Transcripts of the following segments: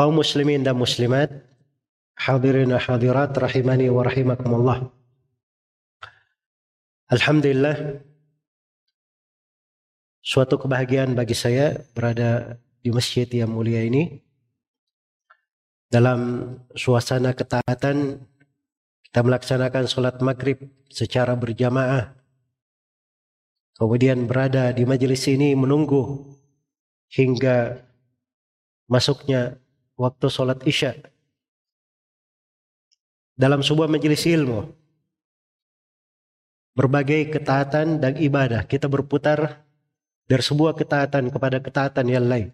Kaum muslimin dan muslimat, hadirin hadirat rahimani wa rahimakumullah. Alhamdulillah suatu kebahagiaan bagi saya berada di masjid yang mulia ini dalam suasana ketaatan kita melaksanakan sholat maghrib secara berjamaah kemudian berada di majelis ini menunggu hingga masuknya waktu sholat isya. Dalam sebuah majelis ilmu berbagai ketaatan dan ibadah kita berputar dari sebuah ketaatan kepada ketaatan yang lain.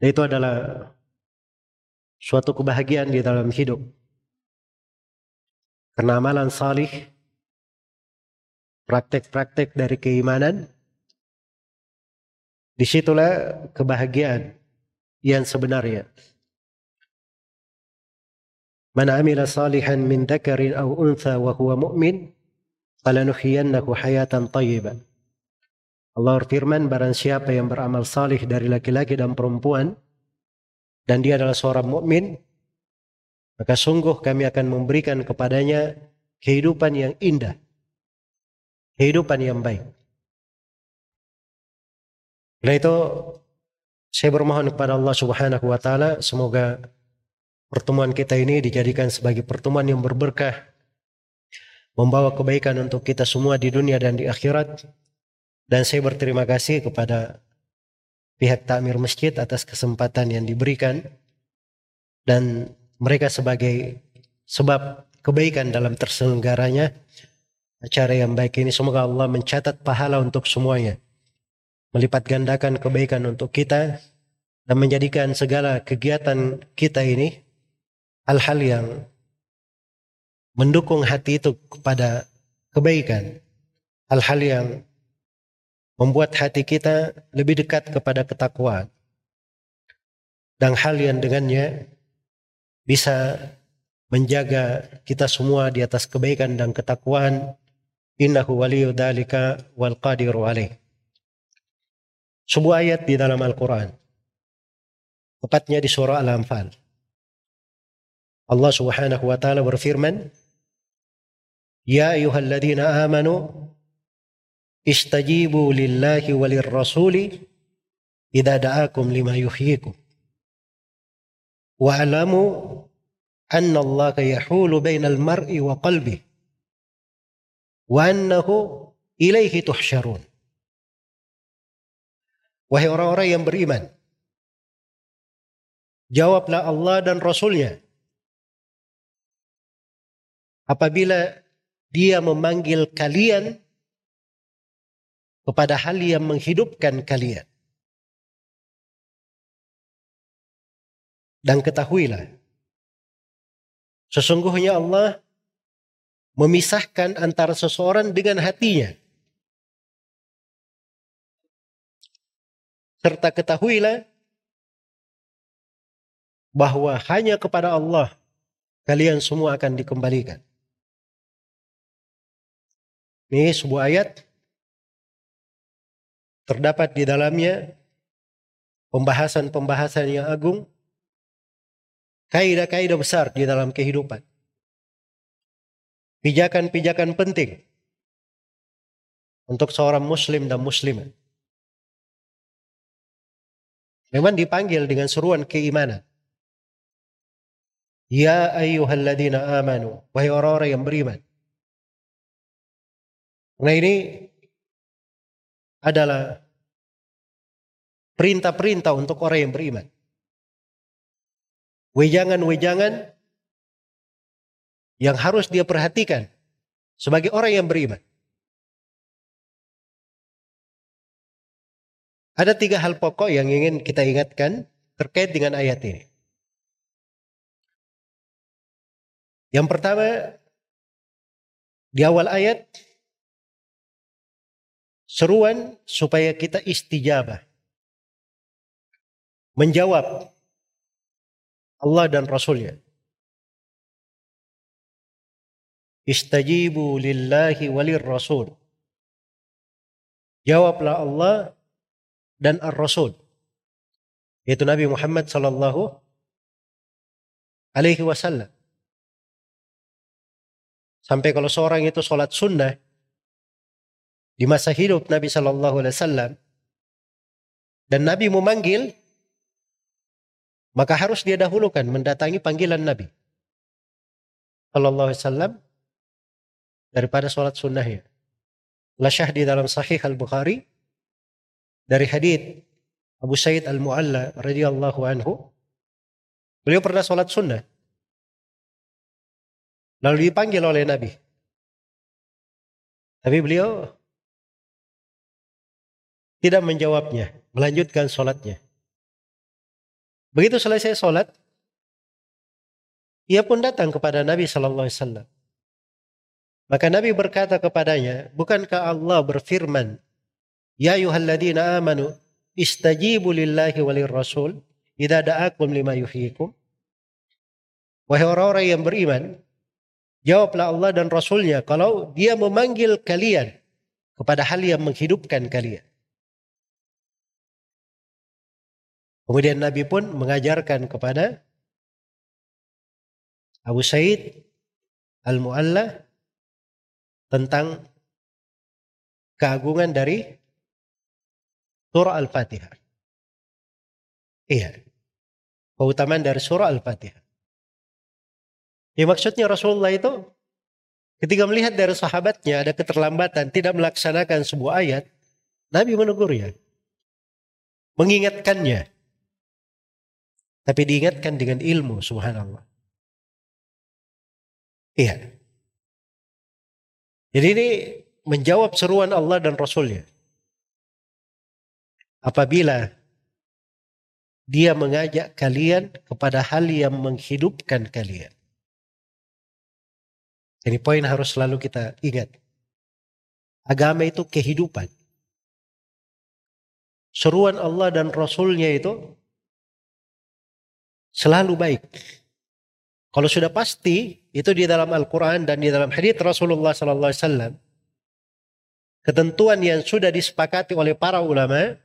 Dan itu adalah suatu kebahagiaan di dalam hidup. Karena amalan salih praktek-praktek dari keimanan di situlah kebahagiaan yang sebenarnya. Man amila salihan min dzakarin aw untha wa huwa mu'min falanuhyiyannahu hayatan thayyibah. Allah berfirman barang siapa yang beramal salih dari laki-laki dan perempuan dan dia adalah seorang mukmin maka sungguh kami akan memberikan kepadanya kehidupan yang indah kehidupan yang baik. Oleh itu saya bermohon kepada Allah Subhanahu wa taala semoga pertemuan kita ini dijadikan sebagai pertemuan yang berberkah membawa kebaikan untuk kita semua di dunia dan di akhirat. Dan saya berterima kasih kepada pihak takmir masjid atas kesempatan yang diberikan dan mereka sebagai sebab kebaikan dalam terselenggaranya acara yang baik ini semoga Allah mencatat pahala untuk semuanya melipat gandakan kebaikan untuk kita dan menjadikan segala kegiatan kita ini hal-hal yang mendukung hati itu kepada kebaikan. Hal-hal yang membuat hati kita lebih dekat kepada ketakwaan. Dan hal yang dengannya bisa menjaga kita semua di atas kebaikan dan ketakwaan. Innahu waliyu dalika wal qadiru alaih sebuah ayat di dalam Al-Quran. Tepatnya di surah Al-Anfal. Allah subhanahu wa ta'ala berfirman, Ya ayuhalladzina amanu istajibu lillahi walir rasuli idha da'akum lima yuhyikum. Wa'alamu anna Allah yahulu bainal mar'i wa qalbih wa annahu ilaihi tuhsyarun. Wahai orang-orang yang beriman. Jawablah Allah dan Rasulnya. Apabila dia memanggil kalian kepada hal yang menghidupkan kalian. Dan ketahuilah, sesungguhnya Allah memisahkan antara seseorang dengan hatinya. Serta ketahuilah bahwa hanya kepada Allah kalian semua akan dikembalikan. Ini sebuah ayat terdapat di dalamnya pembahasan-pembahasan yang agung, kaidah-kaidah besar di dalam kehidupan. Pijakan-pijakan penting untuk seorang muslim dan muslimah. Memang dipanggil dengan seruan keimanan. Ya ayyuhalladzina amanu. Wahai orang-orang yang beriman. Nah ini adalah perintah-perintah untuk orang yang beriman. Wejangan-wejangan yang harus dia perhatikan sebagai orang yang beriman. Ada tiga hal pokok yang ingin kita ingatkan terkait dengan ayat ini. Yang pertama, di awal ayat, seruan supaya kita istijabah. Menjawab Allah dan Rasulnya. Istajibu lillahi walir rasul. Jawablah Allah dan Ar-Rasul. Yaitu Nabi Muhammad sallallahu alaihi wasallam. Sampai kalau seorang itu sholat sunnah di masa hidup Nabi sallallahu alaihi wasallam dan Nabi memanggil maka harus dia dahulukan mendatangi panggilan Nabi sallallahu alaihi wasallam daripada sholat sunnahnya. La di dalam Sahih Al Bukhari dari hadith Abu Said Al-Mu'alla radhiyallahu anhu beliau pernah sholat sunnah. Lalu dipanggil oleh Nabi. Tapi beliau tidak menjawabnya melanjutkan sholatnya. Begitu selesai sholat ia pun datang kepada Nabi Shallallahu Alaihi Wasallam. Maka Nabi berkata kepadanya bukankah Allah berfirman Ya ayuhalladzina amanu istajibu lillahi walir rasul idza da'akum lima yuhyikum. Wahai orang-orang yang beriman, jawablah Allah dan Rasulnya kalau dia memanggil kalian kepada hal yang menghidupkan kalian. Kemudian Nabi pun mengajarkan kepada Abu Said Al-Mu'alla tentang keagungan dari surah Al-Fatihah. Iya. Keutamaan dari surah Al-Fatihah. Ya maksudnya Rasulullah itu ketika melihat dari sahabatnya ada keterlambatan tidak melaksanakan sebuah ayat, Nabi menegurnya. Mengingatkannya. Tapi diingatkan dengan ilmu subhanallah. Iya. Jadi ini menjawab seruan Allah dan Rasulnya apabila dia mengajak kalian kepada hal yang menghidupkan kalian. Jadi poin harus selalu kita ingat. Agama itu kehidupan. Seruan Allah dan Rasulnya itu selalu baik. Kalau sudah pasti itu di dalam Al-Quran dan di dalam hadits Rasulullah Wasallam, ketentuan yang sudah disepakati oleh para ulama,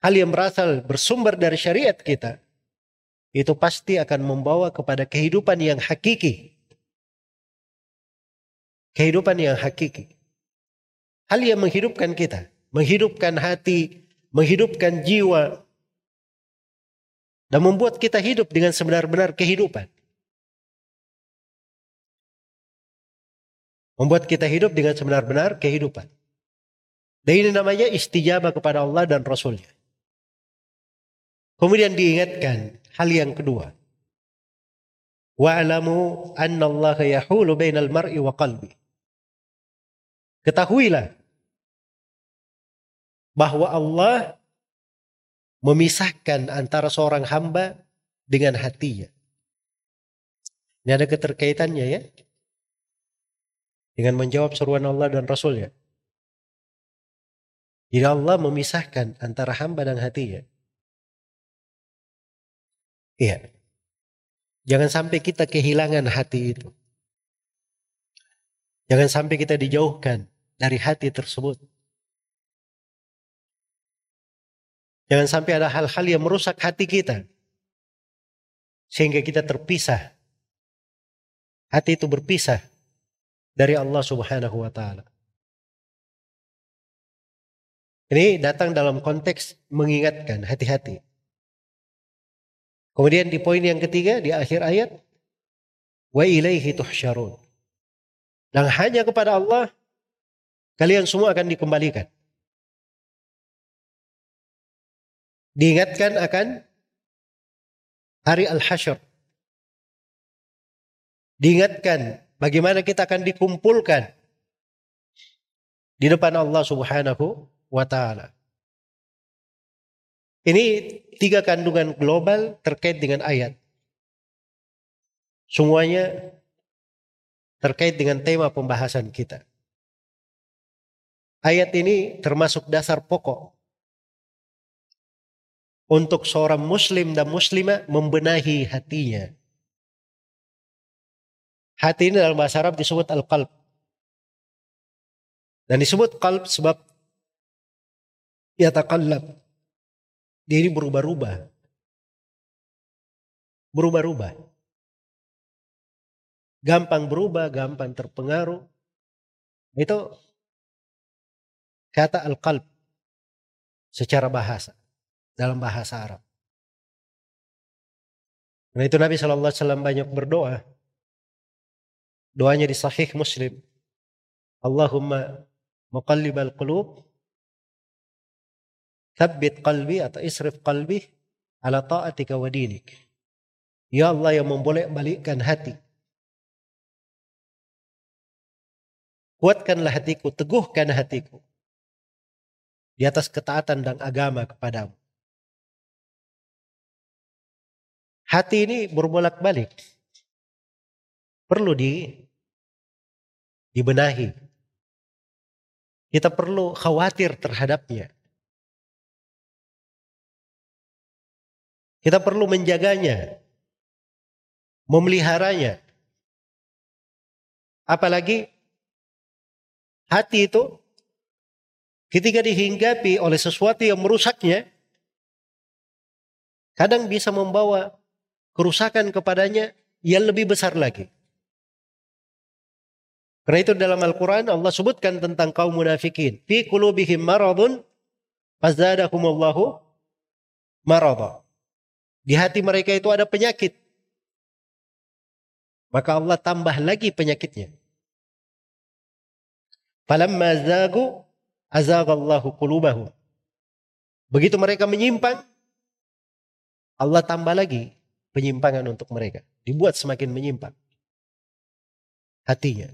hal yang berasal bersumber dari syariat kita, itu pasti akan membawa kepada kehidupan yang hakiki. Kehidupan yang hakiki. Hal yang menghidupkan kita, menghidupkan hati, menghidupkan jiwa, dan membuat kita hidup dengan sebenar-benar kehidupan. Membuat kita hidup dengan sebenar-benar kehidupan. Dan ini namanya istijabah kepada Allah dan Rasulnya. Kemudian diingatkan hal yang kedua. Wa'lamu anna Allah yahulu bainal mar'i wa qalbi. Ketahuilah bahwa Allah memisahkan antara seorang hamba dengan hatinya. Ini ada keterkaitannya ya. Dengan menjawab seruan Allah dan Rasulnya. Jadi Allah memisahkan antara hamba dan hatinya. Iya. Jangan sampai kita kehilangan hati itu. Jangan sampai kita dijauhkan dari hati tersebut. Jangan sampai ada hal-hal yang merusak hati kita. Sehingga kita terpisah. Hati itu berpisah dari Allah subhanahu wa ta'ala. Ini datang dalam konteks mengingatkan hati-hati. Kemudian di poin yang ketiga di akhir ayat wa ilaihi tuhsyarun. Dan hanya kepada Allah kalian semua akan dikembalikan. Diingatkan akan hari al-hasyr. Diingatkan bagaimana kita akan dikumpulkan di depan Allah Subhanahu wa taala. Ini tiga kandungan global terkait dengan ayat. Semuanya terkait dengan tema pembahasan kita. Ayat ini termasuk dasar pokok untuk seorang muslim dan muslimah membenahi hatinya. Hati ini dalam bahasa Arab disebut al-qalb. Dan disebut qalb sebab yataqallab. Dia ini berubah-ubah. Berubah-ubah. Gampang berubah, gampang terpengaruh. Itu kata al-qalb secara bahasa dalam bahasa Arab. Karena itu Nabi Wasallam banyak berdoa. Doanya di Sahih Muslim. Allahumma muqallibal qulub Thabbit qalbi atau isrif qalbi ala ta'atika wa dinik. Ya Allah yang memboleh balikkan hati. Kuatkanlah hatiku, teguhkan hatiku. Di atas ketaatan dan agama kepadamu. Hati ini berbolak-balik. Perlu di dibenahi. Kita perlu khawatir terhadapnya. Kita perlu menjaganya, memeliharanya. Apalagi hati itu ketika dihinggapi oleh sesuatu yang merusaknya, kadang bisa membawa kerusakan kepadanya yang lebih besar lagi. Karena itu dalam Al-Quran Allah sebutkan tentang kaum munafikin. Fi kulubihim maradun fazadakumullahu maradha. Di hati mereka itu ada penyakit. Maka Allah tambah lagi penyakitnya. Falamma zagu azagallahu qulubahum. Begitu mereka menyimpang, Allah tambah lagi penyimpangan untuk mereka. Dibuat semakin menyimpang. Hatinya.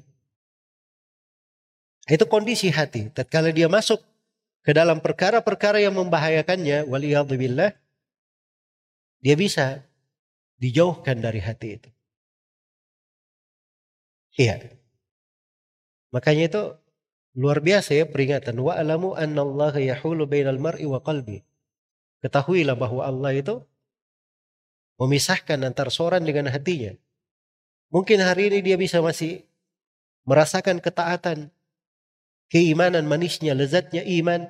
Itu kondisi hati. Tatkala dia masuk ke dalam perkara-perkara yang membahayakannya, waliyadzubillah, dia bisa dijauhkan dari hati itu. Iya. Makanya itu luar biasa ya peringatan. Wa alamu anna Allah yahulu bainal mar'i wa qalbi. Ketahuilah bahwa Allah itu memisahkan antara seorang dengan hatinya. Mungkin hari ini dia bisa masih merasakan ketaatan, keimanan manisnya, lezatnya iman.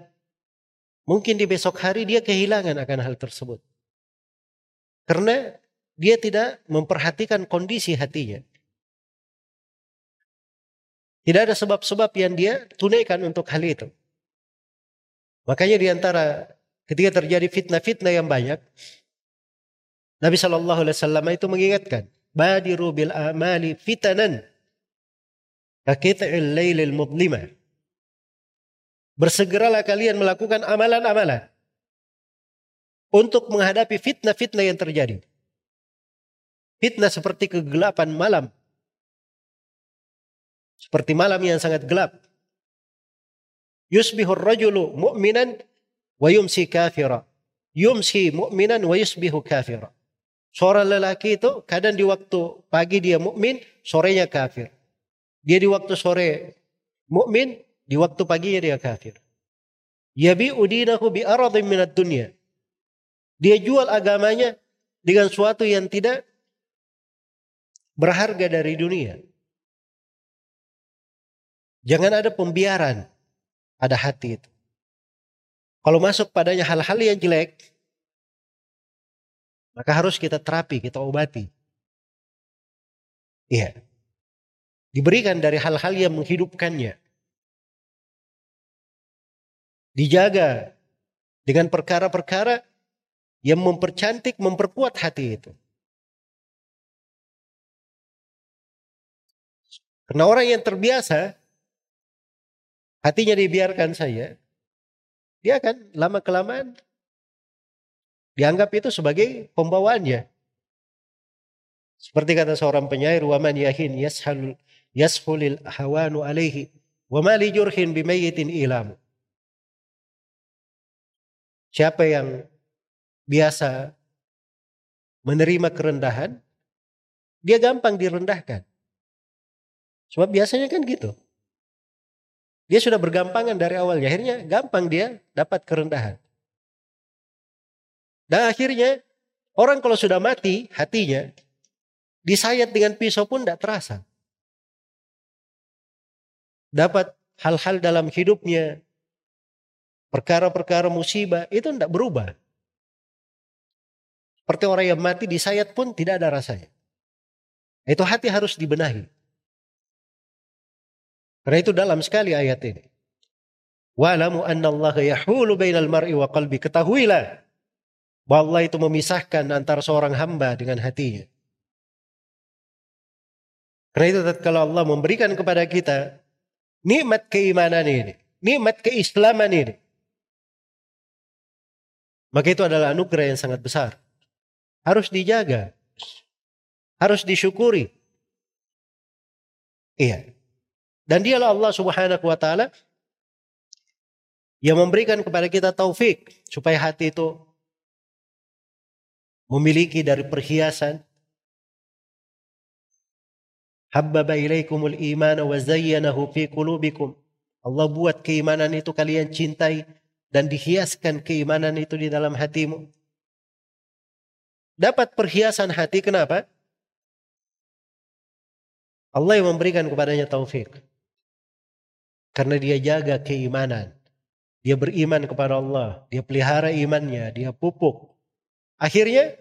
Mungkin di besok hari dia kehilangan akan hal tersebut. Karena dia tidak memperhatikan kondisi hatinya. Tidak ada sebab-sebab yang dia tunaikan untuk hal itu. Makanya di antara ketika terjadi fitnah-fitnah yang banyak, Nabi Shallallahu Alaihi Wasallam itu mengingatkan, badiru bil amali fitanan, kakit'il lailil mudlima. Bersegeralah kalian melakukan amalan-amalan untuk menghadapi fitnah-fitnah yang terjadi. Fitnah seperti kegelapan malam. Seperti malam yang sangat gelap. Yusbihur rajulu mu'minan wa yumsi kafira. Yumsi mu'minan wa yusbihu kafira. Seorang lelaki itu kadang di waktu pagi dia mukmin, sorenya kafir. Dia di waktu sore mukmin, di waktu paginya dia kafir. Yabi udinahu bi aradin minat dunya. Dia jual agamanya dengan suatu yang tidak berharga dari dunia. Jangan ada pembiaran pada hati itu. Kalau masuk padanya hal-hal yang jelek, maka harus kita terapi, kita obati. Iya. Diberikan dari hal-hal yang menghidupkannya. Dijaga dengan perkara-perkara yang mempercantik, memperkuat hati itu. Karena orang yang terbiasa, hatinya dibiarkan saja, dia akan lama kelamaan dianggap itu sebagai pembawaannya. Seperti kata seorang penyair, "Wa man yahin yashal yashulil hawanu alaihi wa ma jurhin bimayyitin ilamu." Siapa yang biasa menerima kerendahan, dia gampang direndahkan. Sebab biasanya kan gitu. Dia sudah bergampangan dari awalnya, akhirnya gampang dia dapat kerendahan. Dan akhirnya orang kalau sudah mati hatinya, disayat dengan pisau pun tidak terasa. Dapat hal-hal dalam hidupnya, perkara-perkara musibah, itu tidak berubah. Seperti orang yang mati disayat pun tidak ada rasanya. Itu hati harus dibenahi. Karena itu dalam sekali ayat ini. Wa'lamu anna Allah yahulu bainal mar'i wa qalbi. Ketahuilah bahwa Allah itu memisahkan antara seorang hamba dengan hatinya. Karena itu kalau Allah memberikan kepada kita nikmat keimanan ini, nikmat keislaman ini, maka itu adalah anugerah yang sangat besar harus dijaga, harus disyukuri. Iya. Dan dialah Allah Subhanahu wa taala yang memberikan kepada kita taufik supaya hati itu memiliki dari perhiasan Habbaba ilaikumul imana wa zayyanahu fi qulubikum. Allah buat keimanan itu kalian cintai dan dihiaskan keimanan itu di dalam hatimu dapat perhiasan hati. Kenapa? Allah yang memberikan kepadanya taufik. Karena dia jaga keimanan. Dia beriman kepada Allah. Dia pelihara imannya. Dia pupuk. Akhirnya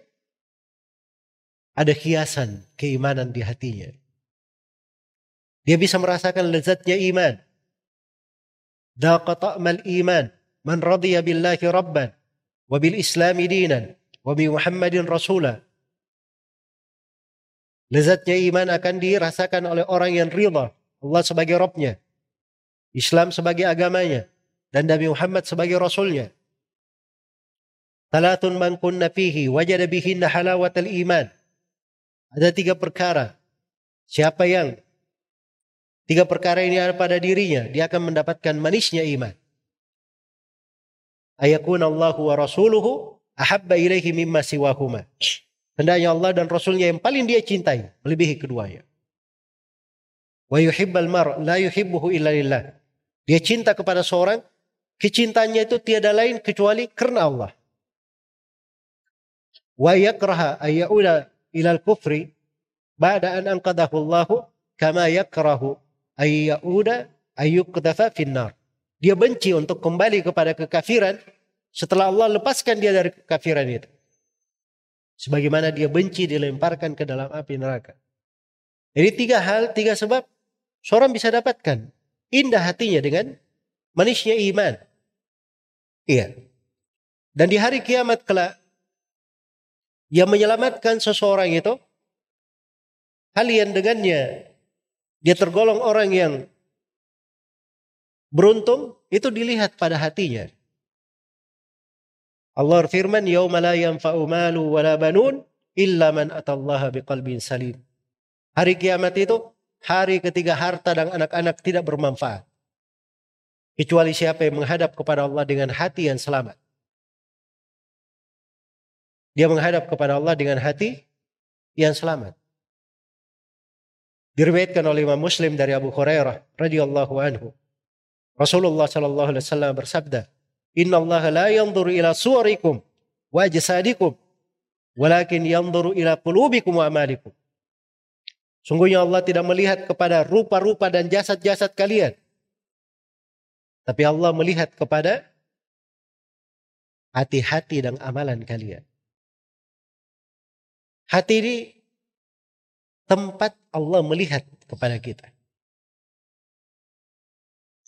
ada hiasan keimanan di hatinya. Dia bisa merasakan lezatnya iman. Daqa ta'mal iman. Man radiyya billahi rabban. Wabil islami dinan Muhammadin rasula. Lezatnya iman akan dirasakan oleh orang yang rida Allah sebagai Robnya, Islam sebagai agamanya, dan Nabi Muhammad sebagai Rasulnya. Talatun man kunna fihi wajada bihinna halawatal iman. Ada tiga perkara. Siapa yang tiga perkara ini ada pada dirinya, dia akan mendapatkan manisnya iman. Ayakun Allahu wa rasuluhu ahabba ilaihi mimma siwahuma. Hendaknya Allah dan Rasulnya yang paling dia cintai, melebihi keduanya. Wa yuhibbal mar la yuhibbuhu illa lillah. Dia cinta kepada seorang, kecintanya itu tiada lain kecuali karena Allah. Wa yakraha ayyauda ilal kufri ba'da an anqadahu Allah kama yakrahu ayyauda ayyuqdafa finnar. Dia benci untuk kembali kepada kekafiran setelah Allah lepaskan dia dari kekafiran itu. Sebagaimana dia benci dilemparkan ke dalam api neraka. Jadi tiga hal, tiga sebab seorang bisa dapatkan indah hatinya dengan manisnya iman. Iya. Dan di hari kiamat kelak yang menyelamatkan seseorang itu hal yang dengannya dia tergolong orang yang beruntung itu dilihat pada hatinya. Allah firman, "Yauma la yanfa'u malu wala banun illa man atallaha biqalbin salim." Hari kiamat itu hari ketiga harta dan anak-anak tidak bermanfaat. Kecuali siapa yang menghadap kepada Allah dengan hati yang selamat. Dia menghadap kepada Allah dengan hati yang selamat. Diriwayatkan oleh Imam Muslim dari Abu Hurairah radhiyallahu anhu. Rasulullah sallallahu alaihi wasallam bersabda, Inna Allah la yanzuru ila suwarikum wa jasadikum Walakin yanzuru ila qulubikum wa amalikum. Sungguhnya Allah tidak melihat kepada rupa-rupa dan jasad-jasad kalian. Tapi Allah melihat kepada hati-hati dan amalan kalian. Hati ini tempat Allah melihat kepada kita.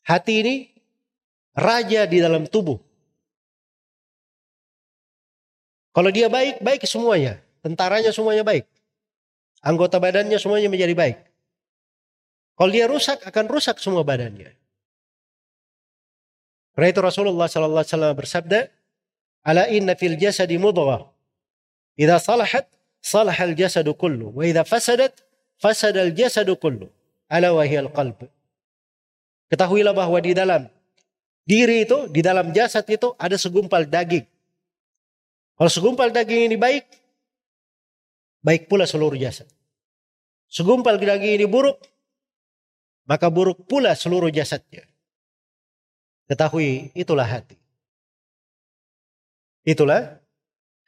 Hati ini raja di dalam tubuh. Kalau dia baik, baik semuanya. Tentaranya semuanya baik. Anggota badannya semuanya menjadi baik. Kalau dia rusak, akan rusak semua badannya. Karena itu Rasulullah sallallahu alaihi wasallam bersabda, "Ala inna fil jasadi mudghah. Idza salahat, salaha al jasadu kullu, wa idza fasadat, fasada al jasadu kullu. Ala wa al qalb." Ketahuilah bahwa di dalam diri itu, di dalam jasad itu ada segumpal daging. Kalau segumpal daging ini baik, baik pula seluruh jasad. Segumpal daging ini buruk, maka buruk pula seluruh jasadnya. Ketahui itulah hati. Itulah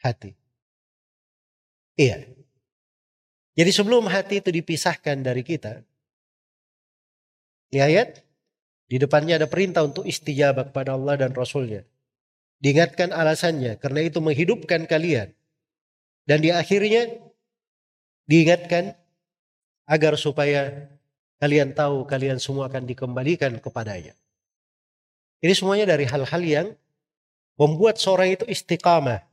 hati. Iya. Jadi sebelum hati itu dipisahkan dari kita, di ayat di depannya ada perintah untuk istijabah kepada Allah dan Rasulnya. Diingatkan alasannya, karena itu menghidupkan kalian. Dan di akhirnya diingatkan agar supaya kalian tahu kalian semua akan dikembalikan kepadanya. Ini semuanya dari hal-hal yang membuat seorang itu istiqamah.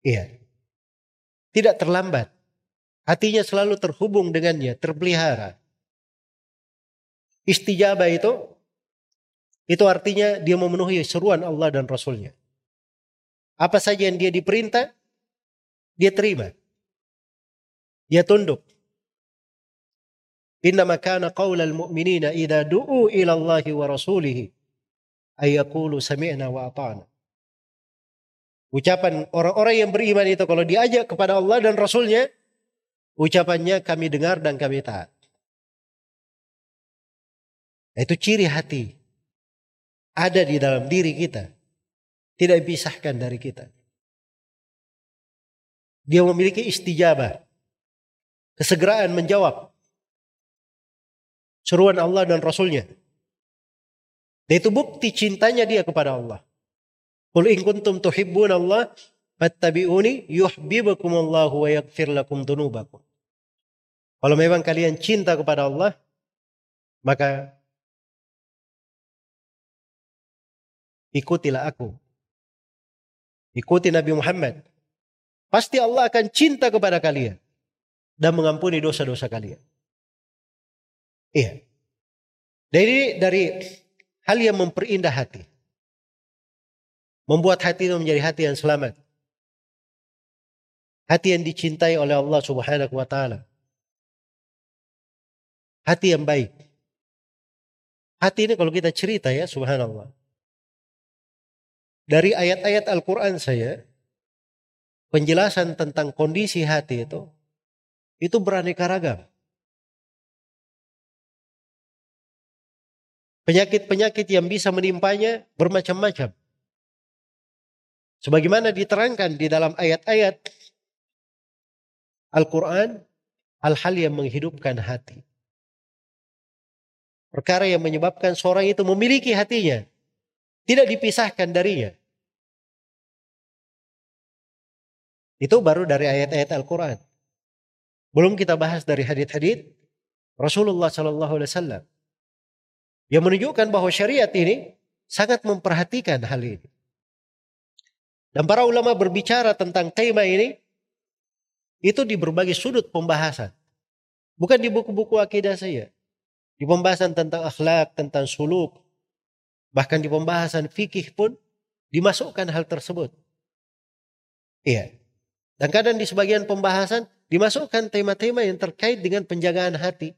Iya. Tidak terlambat. Hatinya selalu terhubung dengannya, terpelihara. Istijabah itu, itu artinya dia memenuhi seruan Allah dan Rasulnya. Apa saja yang dia diperintah, dia terima. Dia tunduk. Innama kana qaulal mu'minina idza du'u ila Allah wa rasulih ay yaqulu sami'na wa ata'na. Ucapan orang-orang yang beriman itu kalau diajak kepada Allah dan Rasulnya, ucapannya kami dengar dan kami taat. Itu ciri hati. Ada di dalam diri kita. Tidak dipisahkan dari kita. Dia memiliki istijabah. Kesegeraan menjawab seruan Allah dan Rasulnya. Dan itu bukti cintanya dia kepada Allah. Qul in kuntum tuhibbun Allah fattabi'uni yuhibbukum Allah wa yaghfir lakum dunubakum. Kalau memang kalian cinta kepada Allah, maka ikutilah aku. Ikuti Nabi Muhammad. Pasti Allah akan cinta kepada kalian dan mengampuni dosa-dosa kalian. Iya. Dari dari hal yang memperindah hati. Membuat hati itu menjadi hati yang selamat. Hati yang dicintai oleh Allah Subhanahu wa taala. Hati yang baik. Hati ini kalau kita cerita ya subhanallah. Dari ayat-ayat Al-Quran saya, penjelasan tentang kondisi hati itu, itu beraneka ragam. Penyakit-penyakit yang bisa menimpanya bermacam-macam. Sebagaimana diterangkan di dalam ayat-ayat Al-Quran, hal-hal yang menghidupkan hati. Perkara yang menyebabkan seorang itu memiliki hatinya. Tidak dipisahkan darinya. Itu baru dari ayat-ayat Al-Quran. Belum kita bahas dari hadith-hadith Rasulullah Sallallahu Alaihi Wasallam. Yang menunjukkan bahwa syariat ini sangat memperhatikan hal ini. Dan para ulama berbicara tentang tema ini itu di berbagai sudut pembahasan. Bukan di buku-buku akidah saya. Di pembahasan tentang akhlak, tentang suluk. Bahkan di pembahasan fikih pun dimasukkan hal tersebut. Iya. Dan kadang di sebagian pembahasan dimasukkan tema-tema yang terkait dengan penjagaan hati.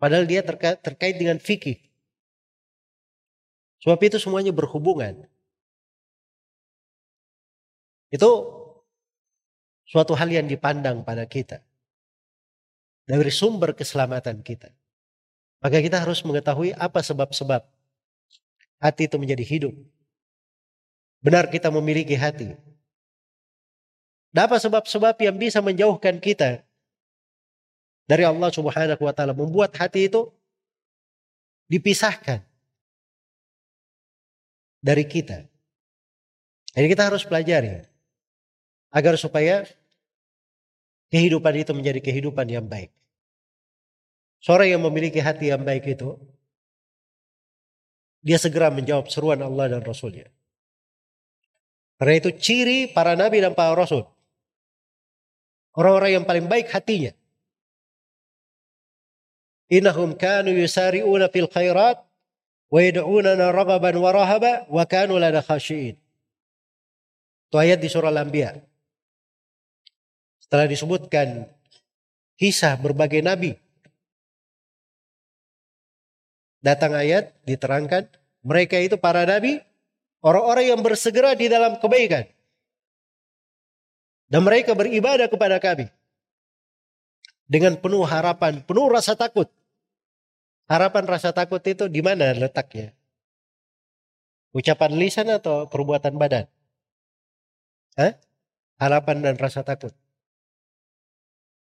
Padahal dia terkait, terkait dengan fikih. Sebab itu semuanya berhubungan. Itu suatu hal yang dipandang pada kita. Dari sumber keselamatan kita. Maka kita harus mengetahui apa sebab-sebab hati itu menjadi hidup. Benar kita memiliki hati. Dan apa sebab-sebab yang bisa menjauhkan kita dari Allah Subhanahu wa taala, membuat hati itu dipisahkan dari kita. Jadi kita harus pelajari agar supaya kehidupan itu menjadi kehidupan yang baik. Seorang yang memiliki hati yang baik itu, dia segera menjawab seruan Allah dan Rasulnya. Karena itu ciri para nabi dan para rasul. Orang-orang yang paling baik hatinya. Innahum kanu yusari'una fil khairat wa yad'unana ragaban wa rahaba wa kanu lana khashi'in. Itu ayat di surah Al-Anbiya. Setelah disebutkan kisah berbagai nabi. Datang ayat diterangkan mereka itu para nabi orang-orang yang bersegera di dalam kebaikan. Dan mereka beribadah kepada kami. Dengan penuh harapan, penuh rasa takut. Harapan rasa takut itu di mana letaknya? Ucapan lisan atau perbuatan badan? Hah? Harapan dan rasa takut.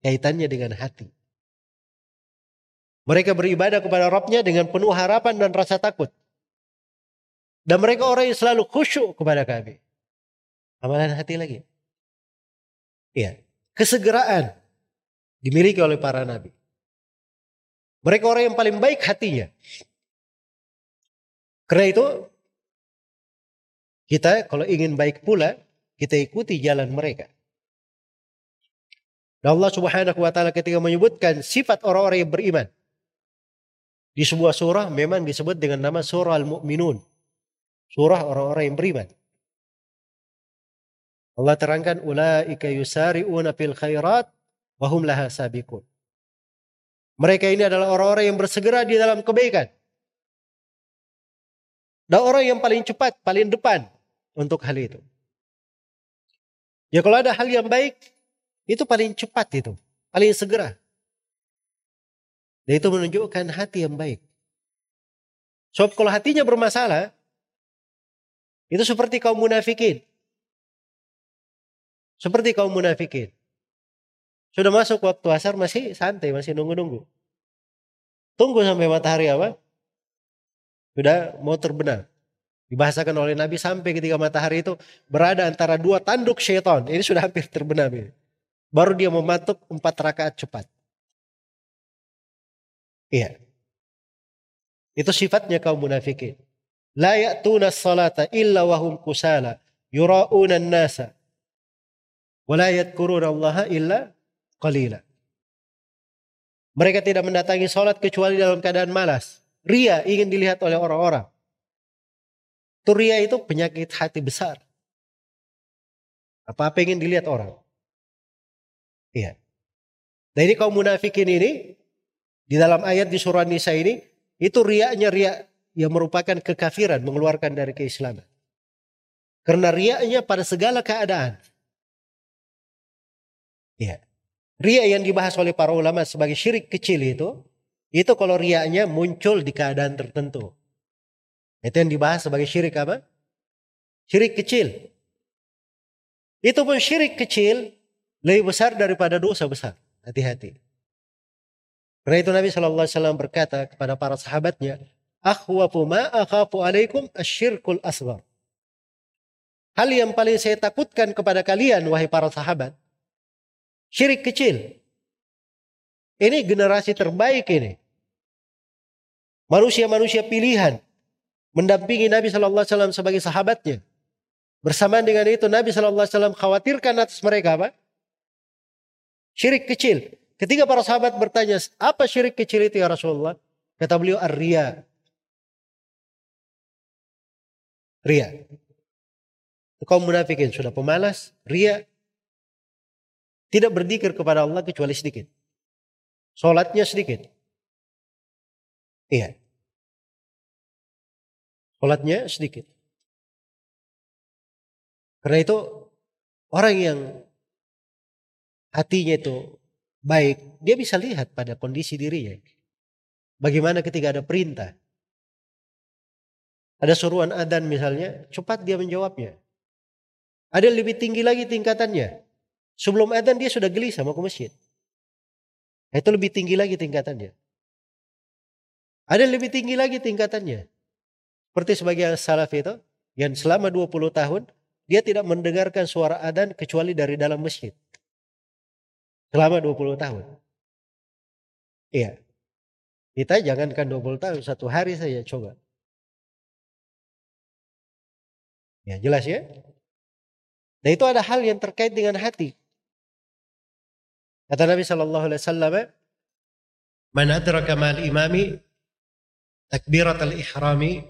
Kaitannya dengan hati. Mereka beribadah kepada Rabbnya dengan penuh harapan dan rasa takut. Dan mereka orang yang selalu khusyuk kepada kami. Amalan hati lagi. Iya. Kesegeraan dimiliki oleh para nabi. Mereka orang yang paling baik hatinya. Karena itu kita kalau ingin baik pula kita ikuti jalan mereka. Dan Allah Subhanahu wa taala ketika menyebutkan sifat orang-orang yang beriman di sebuah surah memang disebut dengan nama surah Al-Mu'minun. Surah orang-orang yang beriman. Allah terangkan ulaika yusari'una fil khairat wa hum laha sabiqun. Mereka ini adalah orang-orang yang bersegera di dalam kebaikan. Dan orang yang paling cepat, paling depan untuk hal itu. Ya kalau ada hal yang baik, itu paling cepat itu. Paling segera. Dan itu menunjukkan hati yang baik. Sebab kalau hatinya bermasalah, itu seperti kaum munafikin. Seperti kaum munafikin. Sudah masuk waktu asar masih santai, masih nunggu-nunggu. Tunggu sampai matahari apa? Sudah mau terbenam. Dibahasakan oleh Nabi sampai ketika matahari itu berada antara dua tanduk syaitan. Ini sudah hampir terbenam ini. Baru dia mematuk empat rakaat cepat. Iya. Itu sifatnya kaum munafikin. La ya'tuna salata illa wahum kusala. Yura'una nasa. Wa la yadkuruna Allah illa qalila. Mereka tidak mendatangi sholat kecuali dalam keadaan malas. Ria ingin dilihat oleh orang-orang. Turia itu penyakit hati besar. Apa-apa ingin dilihat orang. Iya. Nah ini kaum munafikin ini, di dalam ayat di surah Nisa ini, itu riaknya riak yang merupakan kekafiran, mengeluarkan dari keislaman. Karena riaknya pada segala keadaan. Iya. Ria yang dibahas oleh para ulama sebagai syirik kecil itu, itu kalau riaknya muncul di keadaan tertentu. Itu yang dibahas sebagai syirik apa? Syirik kecil. Itu pun syirik kecil lebih besar daripada dosa besar. Hati-hati. Karena itu Nabi SAW berkata kepada para sahabatnya, Akhwafu ma akhafu alaikum asyirkul asbar. Hal yang paling saya takutkan kepada kalian, wahai para sahabat, syirik kecil. Ini generasi terbaik ini. Manusia-manusia pilihan mendampingi Nabi Shallallahu Alaihi Wasallam sebagai sahabatnya. Bersamaan dengan itu Nabi Shallallahu Alaihi Wasallam khawatirkan atas mereka apa? Syirik kecil. Ketika para sahabat bertanya, apa syirik kecil itu ya Rasulullah? Kata beliau, ar-ria. Ria. Kaum munafikin sudah pemalas, ria. Tidak berdikir kepada Allah kecuali sedikit. Sholatnya sedikit. Iya. Sholatnya sedikit. Karena itu orang yang hatinya itu baik, dia bisa lihat pada kondisi dirinya. Bagaimana ketika ada perintah. Ada suruhan adan misalnya, cepat dia menjawabnya. Ada lebih tinggi lagi tingkatannya. Sebelum adzan dia sudah gelisah mau ke masjid. Nah, itu lebih tinggi lagi tingkatannya. Ada lebih tinggi lagi tingkatannya. Seperti sebagian salaf itu, yang selama 20 tahun, dia tidak mendengarkan suara adzan kecuali dari dalam masjid. Selama 20 tahun. Iya. Kita jangankan 20 tahun, satu hari saja coba. Ya jelas ya. Dan itu ada hal yang terkait dengan hati. Kata Nabi Shallallahu Alaihi Wasallam, "Man adraka mal imami takbirat al ihrami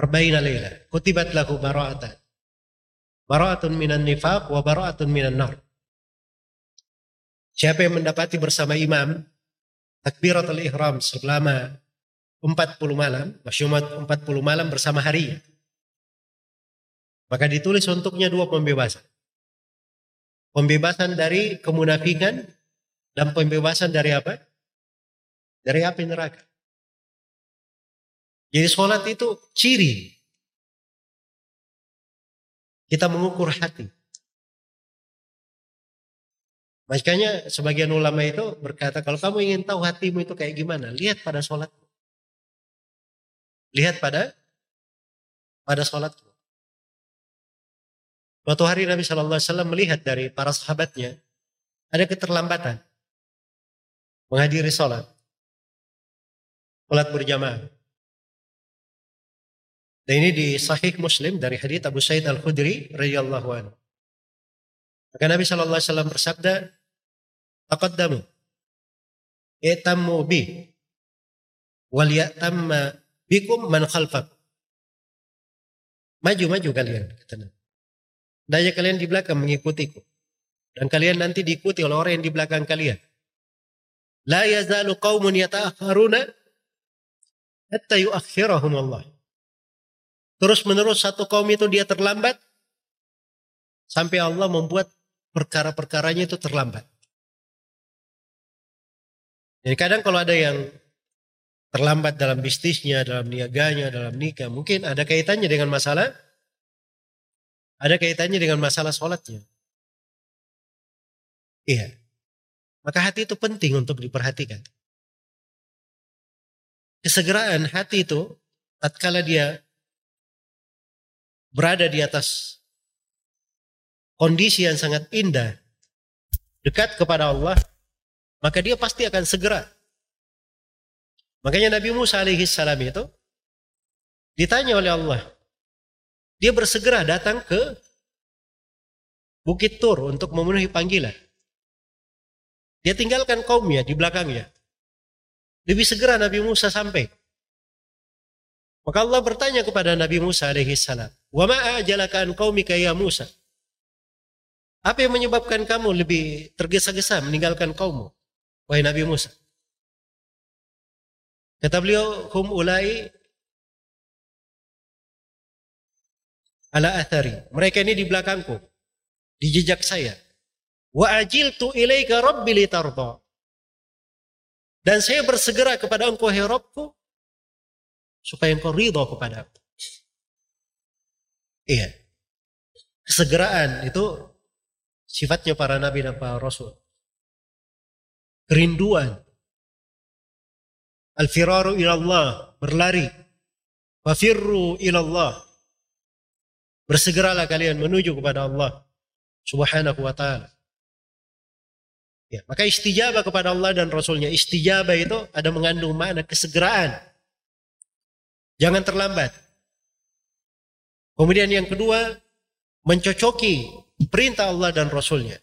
arba'ina layla, kutibat lahu bara'atan. Bara'atun minan nifaq wa bara'atun minan nar." Siapa yang mendapati bersama imam takbirat al ihram selama 40 malam, masyumat 40 malam bersama hari. Maka ditulis untuknya dua pembebasan. Pembebasan dari kemunafikan dan pembebasan dari apa? Dari api neraka. Jadi sholat itu ciri. Kita mengukur hati. Makanya sebagian ulama itu berkata, kalau kamu ingin tahu hatimu itu kayak gimana, lihat pada sholat. Lihat pada pada sholat. Suatu hari Nabi Shallallahu Alaihi Wasallam melihat dari para sahabatnya ada keterlambatan menghadiri sholat, sholat berjamaah. Dan ini di Sahih Muslim dari hadits Abu Sa'id Al Khudri radhiyallahu anhu. Maka Nabi Shallallahu Alaihi Wasallam bersabda, "Taqaddamu, etamu bi, wal bikum man khalfak." Maju-maju kalian, kata Nabi. Daya kalian di belakang mengikutiku. Dan kalian nanti diikuti oleh orang yang di belakang kalian. La yazalu qawmun yata'akharuna hatta yuakhirahum Allah. Terus menerus satu kaum itu dia terlambat sampai Allah membuat perkara-perkaranya itu terlambat. Jadi kadang kalau ada yang terlambat dalam bisnisnya, dalam niaganya, dalam nikah, mungkin ada kaitannya dengan masalah ada kaitannya dengan masalah sholatnya. Iya. Maka hati itu penting untuk diperhatikan. Kesegeraan hati itu, tatkala dia berada di atas kondisi yang sangat indah, dekat kepada Allah, maka dia pasti akan segera. Makanya Nabi Musa alaihi salam itu ditanya oleh Allah, dia bersegera datang ke Bukit Tur untuk memenuhi panggilan. Dia tinggalkan kaumnya di belakangnya. Lebih segera Nabi Musa sampai. Maka Allah bertanya kepada Nabi Musa alaihi salam, "Wa ma ajalaka ya Musa?" Apa yang menyebabkan kamu lebih tergesa-gesa meninggalkan kaummu? Wahai Nabi Musa. Kata beliau, "Hum ulai ala athari. Mereka ini di belakangku. Di jejak saya. Wa ajiltu ilaika rabbi litarda. Dan saya bersegera kepada engkau hai Rabbku supaya engkau ridho kepada aku. Iya. Kesegeraan itu sifatnya para nabi dan para rasul. Kerinduan. Al-firaru ilallah, berlari. Wafirru ilallah, Bersegeralah kalian menuju kepada Allah subhanahu wa ta'ala. Ya, maka istijabah kepada Allah dan Rasulnya. Istijabah itu ada mengandung makna kesegeraan. Jangan terlambat. Kemudian yang kedua, mencocoki perintah Allah dan Rasulnya.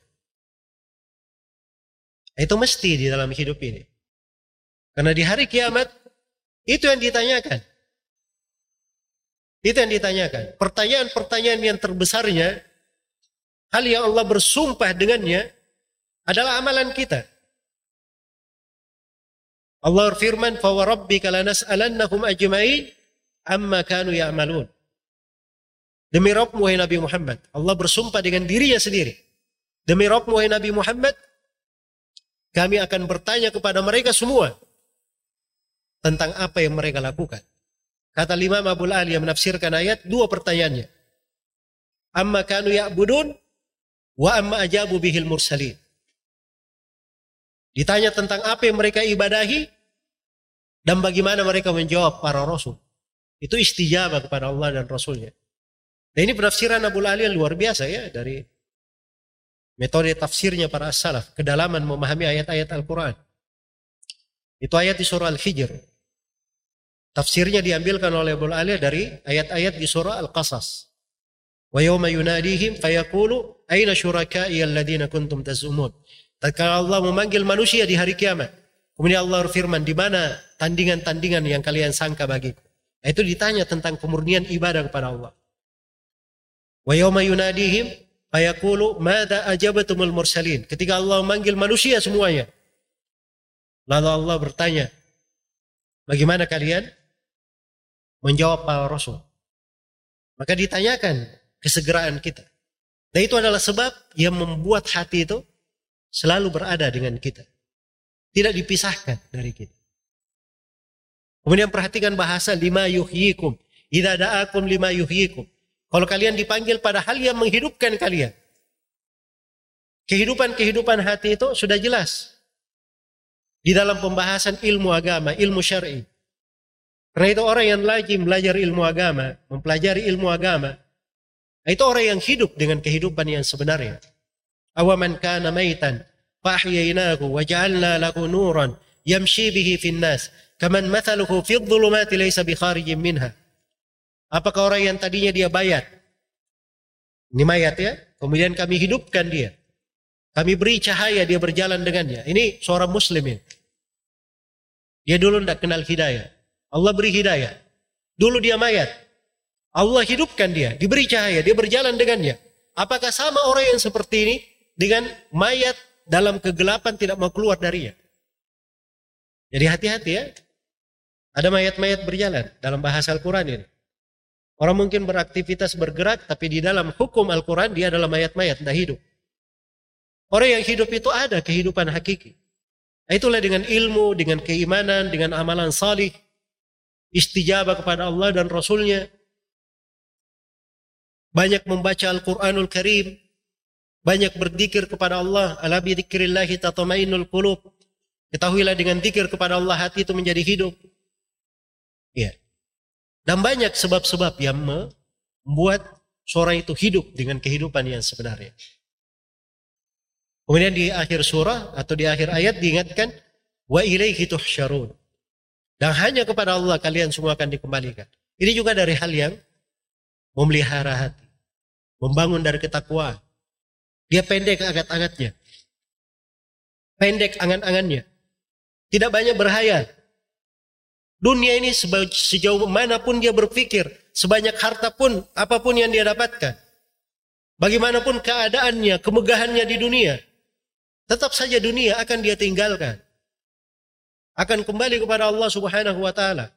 Itu mesti di dalam hidup ini. Karena di hari kiamat, itu yang ditanyakan. Itu yang ditanyakan. Pertanyaan-pertanyaan yang terbesarnya, hal yang Allah bersumpah dengannya adalah amalan kita. Allah firman, فَوَرَبِّكَ لَنَسْأَلَنَّهُمْ أَجْمَعِينَ amma kanu ya'malun." Demi Rabb wahai Nabi Muhammad, Allah bersumpah dengan dirinya sendiri. Demi Rabb wahai Nabi Muhammad, kami akan bertanya kepada mereka semua tentang apa yang mereka lakukan. Kata Imam Abu Ali yang menafsirkan ayat, dua pertanyaannya. Amma kanu ya'budun, Wa amma ajabu bihil mursalin. Ditanya tentang apa yang mereka ibadahi dan bagaimana mereka menjawab para rasul. Itu istijabah kepada Allah dan Rasulnya. Nah ini penafsiran Abu Ali yang luar biasa ya dari metode tafsirnya para salaf, kedalaman memahami ayat-ayat Al-Quran. Itu ayat di surah Al-Hijr. Tafsirnya diambilkan oleh Abu Ali dari ayat-ayat di surah Al-Qasas. Wa yawma yunadihim fayaqulu aina syurakai alladhina kuntum tazumun. Tatkala Allah memanggil manusia di hari kiamat. Kemudian Allah berfirman, di mana tandingan-tandingan yang kalian sangka bagiku? Nah, itu ditanya tentang kemurnian ibadah kepada Allah. Wa yawma yunadihim fayaqulu madza ajabatumul mursalin. Ketika Allah memanggil manusia semuanya. Lalu Allah bertanya, bagaimana kalian menjawab para rasul? Maka ditanyakan, kesegeraan kita. Dan itu adalah sebab yang membuat hati itu selalu berada dengan kita. Tidak dipisahkan dari kita. Kemudian perhatikan bahasa lima yuhyikum. Idza da'akum lima yuhyikum. Kalau kalian dipanggil pada hal yang menghidupkan kalian. Kehidupan-kehidupan hati itu sudah jelas. Di dalam pembahasan ilmu agama, ilmu syar'i. Karena itu orang yang lagi belajar ilmu agama, mempelajari ilmu agama, itu orang yang hidup dengan kehidupan yang sebenarnya. Awaman kana maitan fahyainahu wa ja'alna lahu nuran yamshi bihi fin nas kaman mathaluhu fi dhulumati laysa bi kharijin minha. Apakah orang yang tadinya dia bayat? Ini mayat ya. Kemudian kami hidupkan dia. Kami beri cahaya dia berjalan dengannya. Ini seorang muslim ya. Dia dulu tidak kenal hidayah. Allah beri hidayah. Dulu dia mayat. Allah hidupkan dia, diberi cahaya, dia berjalan dengannya. Apakah sama orang yang seperti ini dengan mayat dalam kegelapan tidak mau keluar darinya? Jadi hati-hati ya. Ada mayat-mayat berjalan dalam bahasa Al-Quran ini. Orang mungkin beraktivitas bergerak, tapi di dalam hukum Al-Quran dia adalah mayat-mayat, tidak hidup. Orang yang hidup itu ada kehidupan hakiki. Itulah dengan ilmu, dengan keimanan, dengan amalan salih, istijabah kepada Allah dan Rasulnya, banyak membaca Al-Quranul Karim, banyak berzikir kepada Allah, ala bi dzikrillahi tatma'innul qulub. Ketahuilah dengan zikir kepada Allah hati itu menjadi hidup. Ya. Dan banyak sebab-sebab yang membuat seorang itu hidup dengan kehidupan yang sebenarnya. Kemudian di akhir surah atau di akhir ayat diingatkan wa ilaihi tuhsyarun. Dan hanya kepada Allah kalian semua akan dikembalikan. Ini juga dari hal yang memelihara hati membangun dari ketakwaan. Dia pendek angat-angatnya. Pendek angan-angannya. Tidak banyak berhayal. Dunia ini sejauh mana pun dia berpikir, sebanyak harta pun, apa pun yang dia dapatkan. Bagaimanapun keadaannya, kemegahannya di dunia, tetap saja dunia akan dia tinggalkan. Akan kembali kepada Allah Subhanahu wa taala.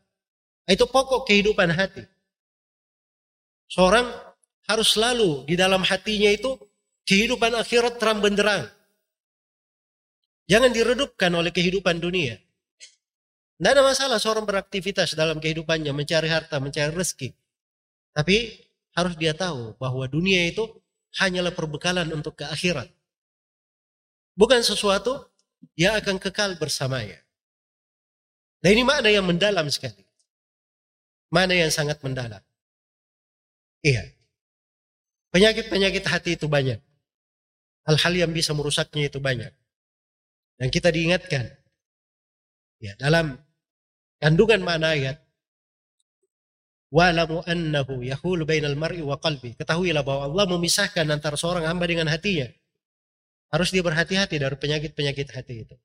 Itu pokok kehidupan hati. Seorang harus selalu di dalam hatinya itu kehidupan akhirat terang benderang. Jangan diredupkan oleh kehidupan dunia. Tidak ada masalah seorang beraktivitas dalam kehidupannya, mencari harta, mencari rezeki. Tapi harus dia tahu bahwa dunia itu hanyalah perbekalan untuk ke akhirat. Bukan sesuatu yang akan kekal bersamanya. Dan ini makna yang mendalam sekali. Mana yang sangat mendalam. Iya. Penyakit-penyakit hati itu banyak. Hal-hal yang bisa merusaknya itu banyak. Dan kita diingatkan. Ya, dalam kandungan makna ayat. Wa'lamu annahu yahulu bainal mar'i wa qalbi. Ketahuilah bahwa Allah memisahkan antara seorang hamba dengan hatinya. Harus dia berhati-hati dari penyakit-penyakit hati itu.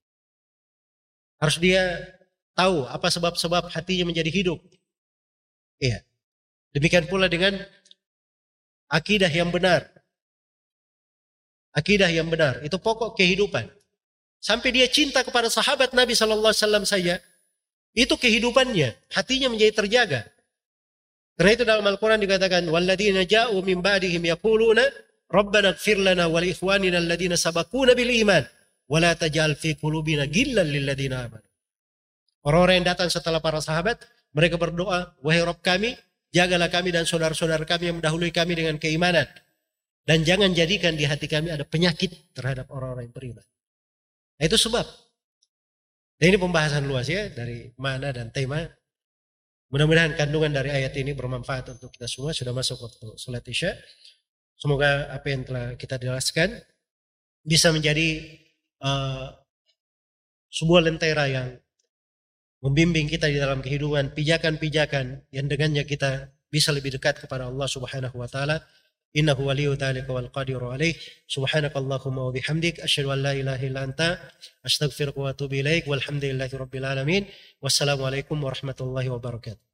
Harus dia tahu apa sebab-sebab hatinya menjadi hidup. Iya. Demikian pula dengan akidah yang benar. Akidah yang benar itu pokok kehidupan. Sampai dia cinta kepada sahabat Nabi Shallallahu Alaihi Wasallam saja, itu kehidupannya, hatinya menjadi terjaga. Karena itu dalam Al-Quran dikatakan, "Walladzina ja'u min ba'dihim yaquluna Rabbana ighfir lana wa li ikhwanina alladhina sabaquna bil iman wa la taj'al fi qulubina ghillan lil ladzina amanu." Orang-orang yang datang setelah para sahabat, mereka berdoa, "Wahai Rabb kami, Jagalah kami dan saudara-saudara kami yang mendahului kami dengan keimanan. Dan jangan jadikan di hati kami ada penyakit terhadap orang-orang yang beriman. Nah, itu sebab. Dan ini pembahasan luas ya dari mana dan tema. Mudah-mudahan kandungan dari ayat ini bermanfaat untuk kita semua. Sudah masuk waktu sholat isya. Semoga apa yang telah kita jelaskan bisa menjadi uh, sebuah lentera yang membimbing kita di dalam kehidupan, pijakan-pijakan yang dengannya kita bisa lebih dekat kepada Allah Subhanahu wa taala. Innahu waliyyu dzalika wal qadiru alaih. Subhanakallahumma wa bihamdik asyhadu an la ilaha illa anta astaghfiruka wa atubu ilaik. Walhamdulillahi rabbil alamin. Wassalamualaikum warahmatullahi wabarakatuh.